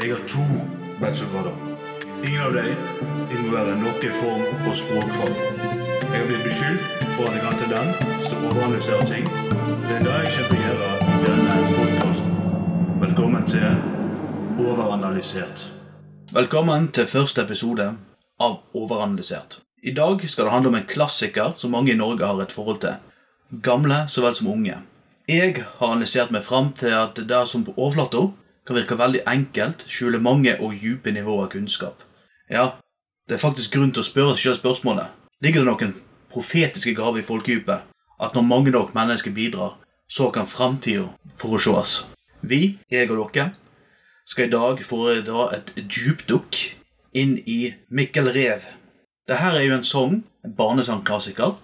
Jeg har to bachelorgrader. Ingen av dem involverer noen form for språkfag. Jeg har blitt beskyldt for at jeg har til til å ting. Det er det jeg kommer til i denne podkasten. Velkommen til Overanalysert. Velkommen til første episode av Overanalysert. I dag skal det handle om en klassiker som mange i Norge har et forhold til. Gamle så vel som unge. Jeg har analysert meg fram til at det som på overflata kan virke veldig enkelt, skjule mange og dype nivåer av kunnskap. Ja, det er faktisk grunn til å spørre seg selv spørsmålet. Ligger det noen profetiske gaver i folkedypet? At når mange nok mennesker bidrar, så kan framtida forsees. Vi, jeg og dere, skal i dag foreta et dypdukk inn i Mikkel Rev. Dette er jo en sang, en barnesangklassiker,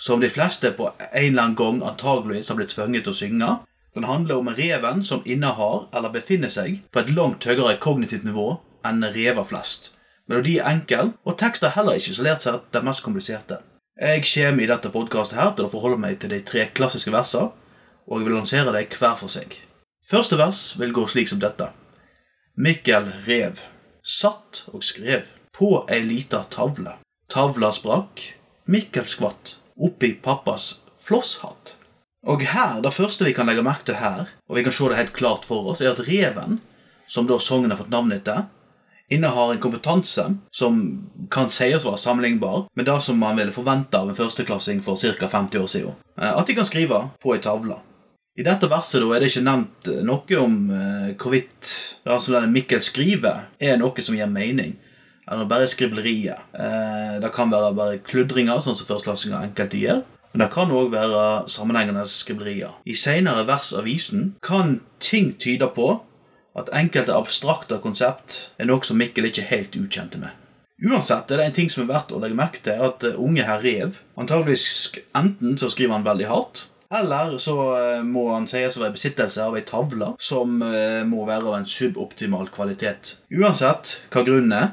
som de fleste på en eller annen gang antageligvis har blitt tvunget til å synge, den handler om reven som innehar eller befinner seg på et langt høyere kognitivt nivå enn rever flest. Melodi er enkel, og tekst er heller ikke isolert sett det mest kompliserte. Jeg kommer i dette podkastet her til å forholde meg til de tre klassiske versene, og jeg vil lansere dem hver for seg. Første vers vil gå slik som dette. Mikkel rev, satt og skrev på ei lita tavle. Tavla sprakk, Mikkel skvatt oppi pappas flosshatt. Og her, Det første vi kan legge merke til her, og vi kan se det helt klart for oss, er at reven, som da sangen har fått navnet etter, innehar en kompetanse som kan sies å være sammenlignbar med det som man ville forvente av en førsteklassing for ca. 50 år siden. Eh, at de kan skrive på ei tavle. I dette verset da er det ikke nevnt eh, noe om eh, hvorvidt det som denne Mikkel skriver, er noe som gir mening, eller bare skribleriet. Eh, det kan være bare kludringer, sånn som førsteklassinger enkelte gjør. Men det kan òg være sammenhengende skriblerier. I senere vers av visen kan ting tyde på at enkelte abstrakte konsept er noe som Mikkel ikke er helt ukjente med. Uansett er det en ting som er verdt å legge merke til, at eh, unge herr Rev antageligvis enten så skriver han veldig hardt, eller så eh, må han sies å være i besittelse av ei tavle som eh, må være av en suboptimal kvalitet. Uansett hva grunnen er,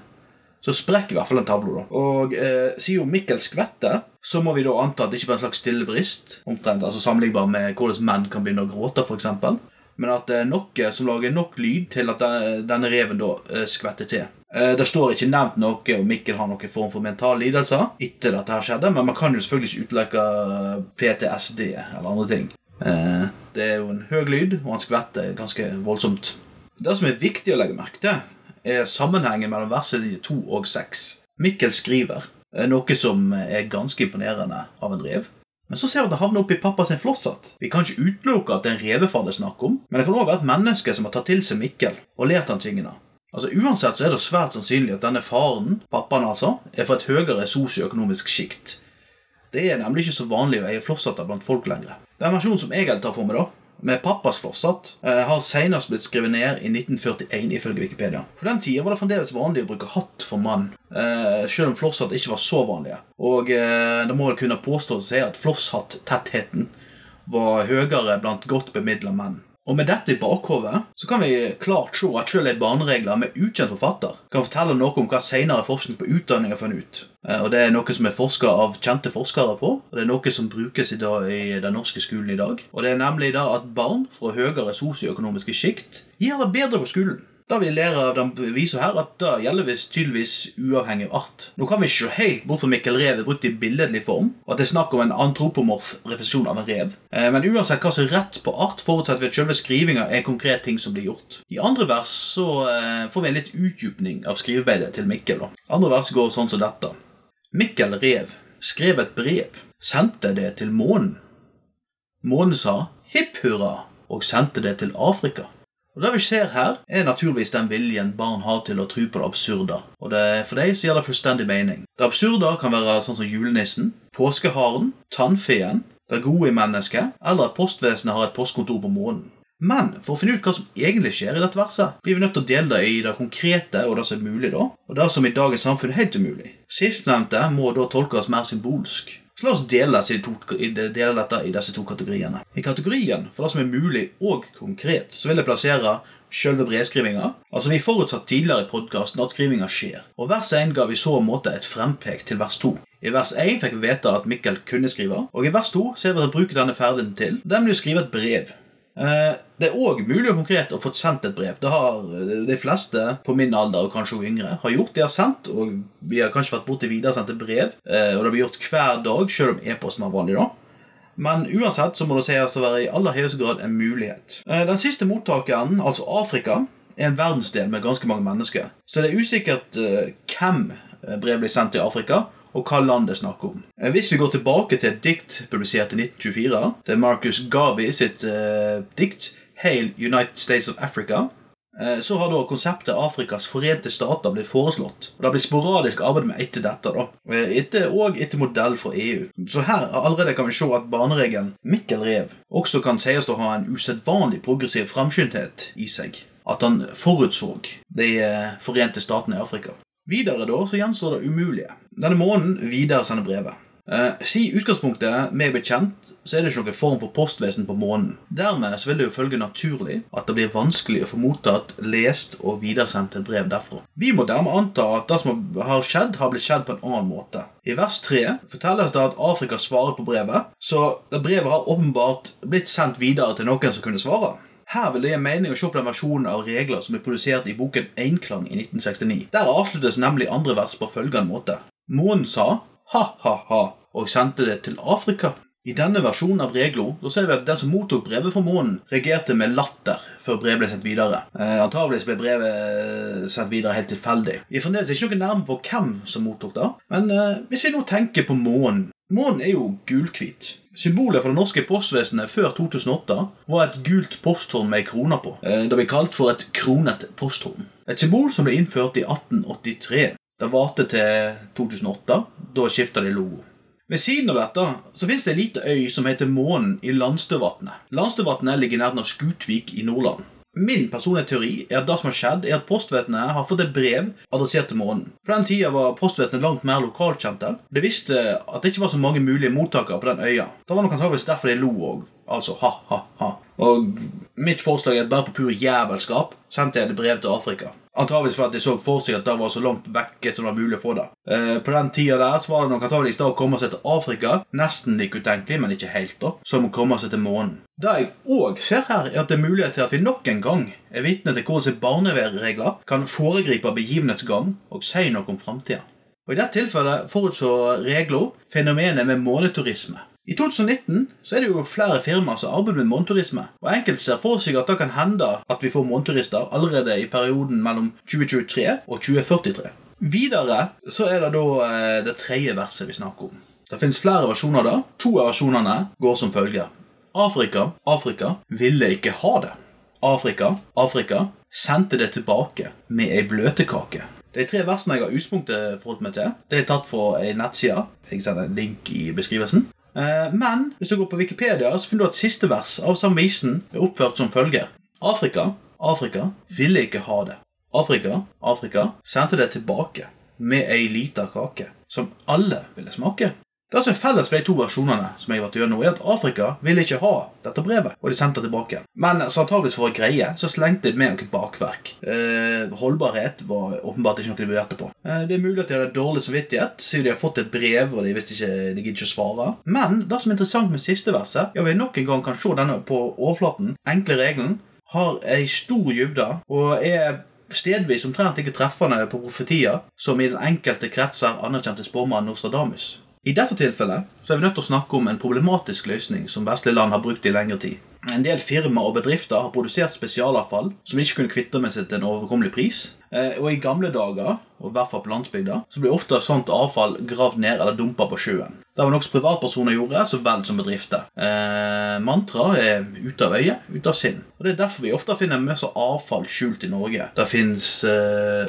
så sprekker i hvert fall den tavla. Og eh, siden Mikkel skvetter, så må vi da anta at det ikke var en slags stille brist, omtrent, altså sammenlignbar med hvordan menn kan begynne å gråte, f.eks., men at det er noe som lager nok lyd til at denne reven da eh, skvetter til. Eh, det står ikke nevnt noe om Mikkel har noen form for mentale lidelser etter dette her skjedde, men man kan jo selvfølgelig ikke utelukke PTSD eller andre ting. Eh, det er jo en høy lyd, og han skvetter ganske voldsomt. Det som er viktig å legge merke til, er sammenhengen mellom versene 2 og 6. Mikkel skriver, noe som er ganske imponerende av en rev. Men så ser vi at det havner oppi pappa sin flosshatt. Vi kan ikke utelukke at det er en revefar det er snakk om, men det kan òg være et menneske som har tatt til seg Mikkel og lært han tingene. Altså Uansett så er det svært sannsynlig at denne faren, pappaen altså, er fra et høyere sosioøkonomisk sjikt. Det er nemlig ikke så vanlig å eie flosshatter blant folk lenger. Den versjonen som jeg tar for meg, da, med pappas flosshatt, eh, har senest blitt skrevet ned i 1941 ifølge Wikipedia. På den tida var det fremdeles vanlig å bruke hatt for mann, eh, selv om flosshatt ikke var så vanlige. Og eh, det må vel kunne påstås at flosshatt-tettheten var høyere blant godt bemidla menn. Og med dette i bakhovet så kan vi klart se at selv ei barneregler med ukjent forfatter kan fortelle noe om hva senere forskning på utdanning har funnet ut. Eh, og Det er noe som er forska av kjente forskere på, og det er noe som brukes i, dag, i den norske skolen i dag. Og det er nemlig da at barn fra høyere sosioøkonomiske sjikt gjør det bedre på skolen. Da vi lærer av den visa her at det gjelder visst tydeligvis uavhengig av art. Nå kan vi se helt fra Mikkel Rev er brukt i billedlig form, og at det er snakk om en antropomorf repetisjon av en rev. Eh, men uansett hva som er rett på art, forutsetter vi at selve skrivinga er konkret ting som blir gjort. I andre vers så eh, får vi en litt utdypning av skrivebeidet til Mikkel. Andre vers går sånn som dette. Mikkel Rev skrev et brev, sendte det til månen. Månen sa hipp hurra og sendte det til Afrika. Og Det vi ser her, er naturligvis den viljen barn har til å tro på det absurde. Og det, For dem så gir det fullstendig mening. Det absurde kan være sånn som julenissen, påskeharen, tannfeen, det gode i mennesket, eller at postvesenet har et postkontor på månen. Men for å finne ut hva som egentlig skjer i dette verset, blir vi nødt til å dele det i det konkrete og det som er mulig, da, og det som i dagens samfunn er helt umulig. Sistnevnte må da tolkes mer symbolsk. Så la oss dele, to, dele, dette i disse to kategoriene. I kategorien for det som er mulig og konkret, så vil jeg plassere selve brevskrivinga. Altså Vi forutsatte tidligere i podkasten at skrivinga skjer. Og Vers 1 ga vi så måte et frempek til vers 2. I vers 1 fikk vi vite at Mikkel kunne skrive, og i vers 2 ser vi at bruker denne ferdigheten til, nemlig å skrive et brev. Eh, Det er òg mulig og konkret å få sendt et brev. Det har eh, de fleste på min alder og kanskje yngre har gjort. De har sendt, og vi har kanskje vært borti videresendte brev. eh, Og det blir gjort hver dag, selv om e-posten var vanlig da. Men uansett så må det sies å være i aller høyeste grad en mulighet. Den siste mottakeren, altså Afrika, er en verdensdel med ganske mange mennesker. Så det er usikkert hvem brev blir sendt til Afrika, og hva land det er snakk om. Eh, Hvis vi går tilbake til et dikt publisert i 1924, det er Marcus Gavi sitt eh, dikt Hail United States of Africa, eh, så har da konseptet Afrikas forente stater blitt foreslått. Og Det har blitt sporadisk arbeid med etter dette, da. Eh, etter, og etter modell fra EU. Så her allerede kan vi se at barneregelen Mikkel Rev også kan sies å ha en usedvanlig progressiv framskyndthet i seg. At han forutså de eh, forente statene i Afrika. Videre da, så gjenstår det umulige. Denne måneden videresender brevet. Eh, si utgangspunktet meg bekjent, så er det ikke noen form for postvesen på månen. Dermed så vil det jo følge naturlig at det blir vanskelig å få mottatt, lest og videresendt et brev derfra. Vi må dermed anta at det som har skjedd, har blitt skjedd på en annen måte. I vers 3 fortelles det at Afrika svarer på brevet, så brevet har åpenbart blitt sendt videre til noen som kunne svare. Her vil det gi mening å se på den versjonen av regler som er produsert i boken Einklang i 1969. Der avsluttes nemlig andre vers på følgende måte. Månen sa ha-ha-ha og sendte det til Afrika. I denne versjonen av regler så ser vi at den som mottok brevet fra månen, reagerte med latter før brevet ble sendt videre. Eh, antageligvis ble brevet sendt videre helt tilfeldig. Vi er fremdeles ikke noe nærme på hvem som mottok det, men eh, hvis vi nå tenker på månen Månen er jo gulhvit. Symbolet for det norske postvesenet før 2008 var et gult posthorn med ei krone på. Eh, Det ble kalt for et kronet posthorn. Et symbol som ble innført i 1883. Det varte til 2008. Da skifta de logo. Ved siden av dette så finnes det ei lita øy som heter Månen i Landstøvatnet. Landstøvatnet ligger nær Skutvik i Nordland. Min personlige teori er at det som har skjedd, er at postvesenet har fått et brev adressert til månen. På den tida var postvesenet langt mer lokalkjente. Det visste at det ikke var så mange mulige mottakere på den øya. Det var nok antakeligvis derfor de lo òg. Altså ha-ha-ha. Og mitt forslag er at bare på pur jævelskap sendte jeg et brev til Afrika. Antakeligvis fordi jeg så for seg at det var så langt vekke som det var mulig å få det. Eh, på den tida der så var det nok antakeligvis da å komme seg til Afrika nesten like utenkelig, men ikke helt, da, som å komme seg til månen. Det jeg òg ser her, er at det er mulighet til at vi nok en gang er vitne til hvordan barneregler kan foregripe begivenhetsgang og si noe om framtida. Og I dette tilfellet forutså regler fenomenet med måneturisme. I 2019 så er det jo flere firmaer som arbeider med måneturisme, og enkelte ser for seg at det kan hende at vi får måneturister allerede i perioden mellom 2023 og 2043. Videre så er det da eh, det tredje verset vi snakker om. Det finnes flere versjoner da. To av versjonene går som følger. Afrika, Afrika ville ikke ha det. Afrika, Afrika sendte det tilbake med ei bløtkake. De tre versene jeg har utspunktet forholdt meg til, det er tatt fra ei nettside. Jeg sender en link i beskrivelsen. Eh, Men hvis du går på Wikipedia, så finner du at siste vers av samme visen er oppført som følger. Afrika, Afrika ville ikke ha det. Afrika, Afrika sendte det tilbake med ei lita kake som alle ville smake. Det som er felles for de to versjonene, som jeg har vært gjennom, er at Afrika ville ikke ha dette brevet, og de sendte det tilbake. Men så antageligvis for å greie, så slengte de med noe bakverk. Eh, holdbarhet var åpenbart ikke noe de vurderte på. Eh, det er mulig at de hadde dårlig samvittighet, siden de har fått et brev, og de visste ikke, de gidder ikke å svare. Men det som er interessant med siste verset, ja, vi nok en gang kan se denne på overflaten, enkle regelen, har ei stor dybde, og er stedvis omtrent ikke treffende på profetier, som i den enkelte kretser anerkjente spåmann Nostradamus. I dette tilfellet så er vi nødt til å snakke om en problematisk løsning som vestlige land har brukt i lengre tid. En del firmaer og bedrifter har produsert spesialavfall som de ikke kunne kvitte med seg til en overkommelig pris. Eh, Og i gamle dager, og i hvert fall på landsbygda, så ble ofte sånt avfall gravd ned eller dumpa på sjøen. Det var noe som privatpersoner gjorde, så vel som bedrifter. Eh, mantra er ute av øye, ute av sinn. Og Det er derfor vi ofte finner mye avfall skjult i Norge. Det fins eh,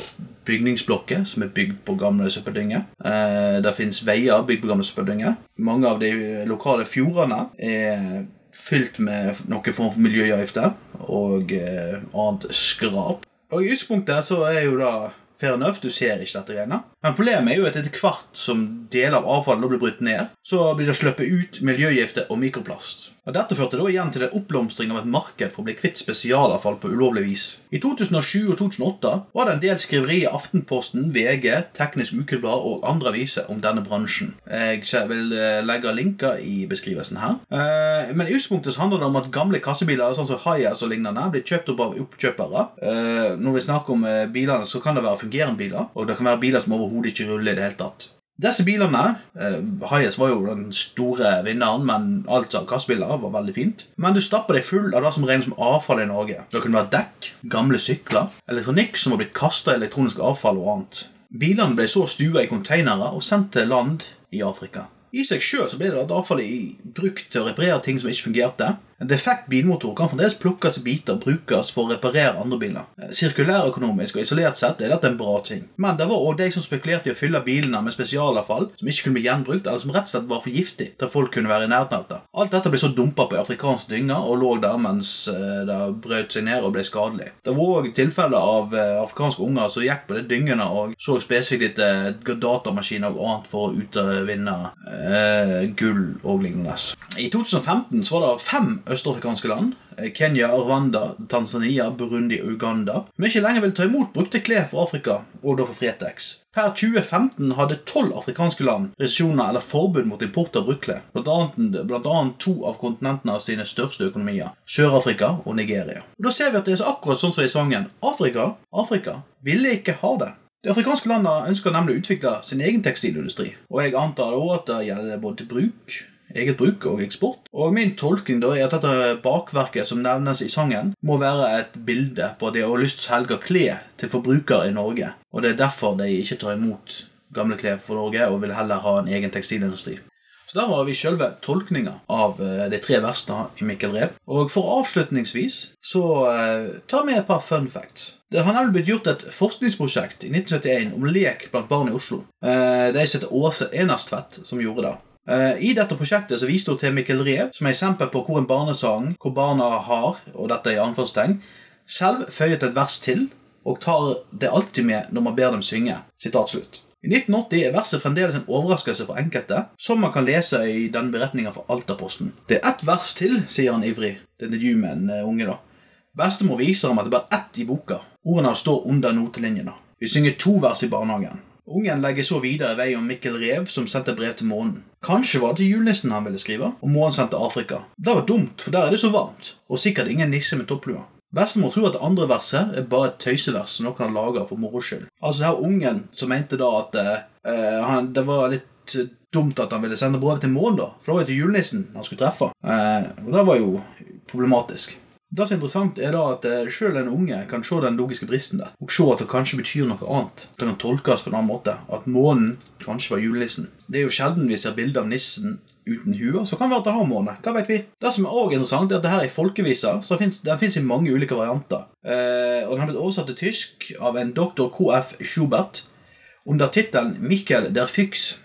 bygningsblokker som er bygd på gamle søppeldynger. Eh, det fins veier bygd på gamle søppeldynger. Mange av de lokale fjordene er fylt med noen form for miljøgifter og eh, annet skrap. Og I utgangspunktet så er jo da fair enough, du ser ikke dette greiene. Men problemet er jo at etter hvert som deler av avfallet blir brutt ned, så blir det sluppet ut miljøgifter og mikroplast. Og Dette førte da igjen til en oppblomstring av et marked for å bli kvitt spesialavfall på ulovlig vis. I 2007 og 2008 var det en del skriveri i Aftenposten, VG, Teknisk Ukeblad og andre aviser om denne bransjen. Jeg vil eh, legge linker i beskrivelsen her. Eh, men i utgangspunktet så handler det om at gamle kassebiler sånn som Hiace og lignende blir kjøpt opp av oppkjøpere. Eh, når vi snakker om bilene, så kan det være fungerende biler, og det kan være biler som overhodet ikke rulle i det hele tatt. Disse bilene eh, var jo den store vinneren, men alt av kassebiler var veldig fint. Men du stapper deg full av det som regnes som avfall i Norge. Det kunne være dekk, gamle sykler, elektronikk som var blitt kasta i elektronisk avfall og annet. Bilene ble så stua i konteinere og sendt til land i Afrika. I seg sjøl ble det avfallet brukt til å reparere ting som ikke fungerte. En defekt bilmotor kan fremdeles plukkes i biter og brukes for å reparere andre biler. Sirkulærøkonomisk og isolert sett er dette en bra ting. Men det var òg de som spekulerte i å fylle bilene med spesialavfall som ikke kunne bli gjenbrukt, eller som rett og slett var for giftig til folk kunne være i nærheten av det. Alt dette ble så dumpa på afrikansk dynger og lå der mens eh, det brøt seg ned og ble skadelig. Det var òg tilfeller av eh, afrikanske unger som gikk på de dyngene og så spesifikt etter datamaskiner og annet for å utvinne eh, gull og lignende. I 2015 så var det fem østafrikanske land eh, Kenya, Rwanda, Tanzania, Burundi og Uganda som ikke lenger vil ta imot brukte klær fra Afrika, og da for Fretex. Per 2015 hadde tolv afrikanske land restriksjoner eller forbud mot import av bruktklær, blant annet, blant annet to av kontinentene sine største økonomier, Sør-Afrika og Nigeria. Og Da ser vi at det er akkurat sånn som i sangen Afrika, Afrika ville ikke ha det. De afrikanske landene ønsker nemlig å utvikle sin egen tekstilindustri, og jeg antar da at det gjelder både til bruk eget bruk og eksport. Og min tolkning da er at dette bakverket som nevnes i sangen, må være et bilde på at de har lyst til å selge klær til forbrukere i Norge. Og det er derfor de ikke tar imot gamle klær for Norge og vil heller ha en egen tekstilindustri. Så der har vi selve tolkninga av eh, de tre versene i Mikkel Rev. Og for avslutningsvis så uh, tar vi et par fun facts. Det har nemlig blitt gjort et forskningsprosjekt i 1971 om lek blant barn i Oslo. Uh, det er heter Åse Enerstvedt som gjorde det. Eh, I dette prosjektet så viste hun til Mikkel Rev som er eksempel på hvor en barnesang, hvor barna har, og dette er anførselstegn, selv føyet et vers til og tar det alltid med når man ber dem synge. Sitat slutt. I 1980 er verset fremdeles en overraskelse for enkelte, som man kan lese i denne beretninga fra Altaposten. Det er ett vers til, sier han ivrig. Det er med en unge, da. Bestemor viser ham at det er bare ett i boka. Ordene står under notelinjene. Vi synger to vers i barnehagen. Ungen legger så videre vei om Mikkel Rev, som sendte brev til månen. Kanskje var det julenissen han ville skrive, og månen sendte Afrika. Det var dumt, for der er det så varmt, og sikkert ingen nisse med topplua. Bestemor tror at det andre verset er bare et tøysevers som noen har laga for moro skyld. Altså her ungen som mente da at uh, han, det var litt dumt at han ville sende brevet til månen, da, for det var jo til julenissen han skulle treffe. Uh, og det var jo problematisk. Det som er interessant, er da at sjøl selv en unge kan se den logiske bristen der, og se at det kanskje betyr noe annet. Det kan tolkes på en annen måte. At månen kanskje var julenissen. Det er jo sjelden vi ser bilde av nissen uten hue, så kan det være at han har måne. Hva vet vi? Det som er også interessant, er at det her er folkeviser, så Den fins i mange ulike varianter. Eh, og Den har blitt oversatt til tysk av en doktor KF Schubert under tittelen 'Mikkel der Fyx'.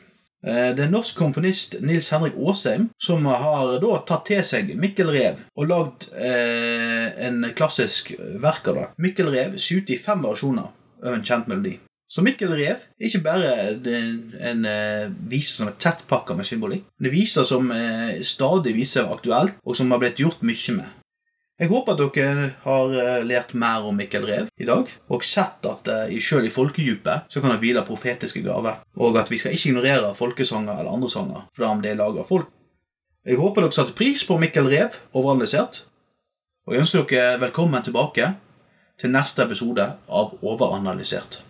Eh, det er norsk komponist Nils Henrik Aasheim som har da tatt til seg Mikkel Rev og lagd eh, en klassisk verk av det. Mikkel Rev sydd i fem versjoner av en kjent melodi. Så Mikkel Rev er ikke bare en, en uh, som er tettpakka med symbolikk, det viser som uh, stadig viser aktuelt, og som har blitt gjort mye med. Jeg håper at dere har eh, lært mer om Mikkel Rev i dag, og sett at uh, selv i folkedypet så kan det hvile profetiske gaver, og at vi skal ikke ignorere folkesanger eller andre sanger for om det er av folk. Jeg håper dere satte pris på Mikkel Rev overanalysert, og jeg ønsker dere velkommen tilbake til neste episode av Overanalysert.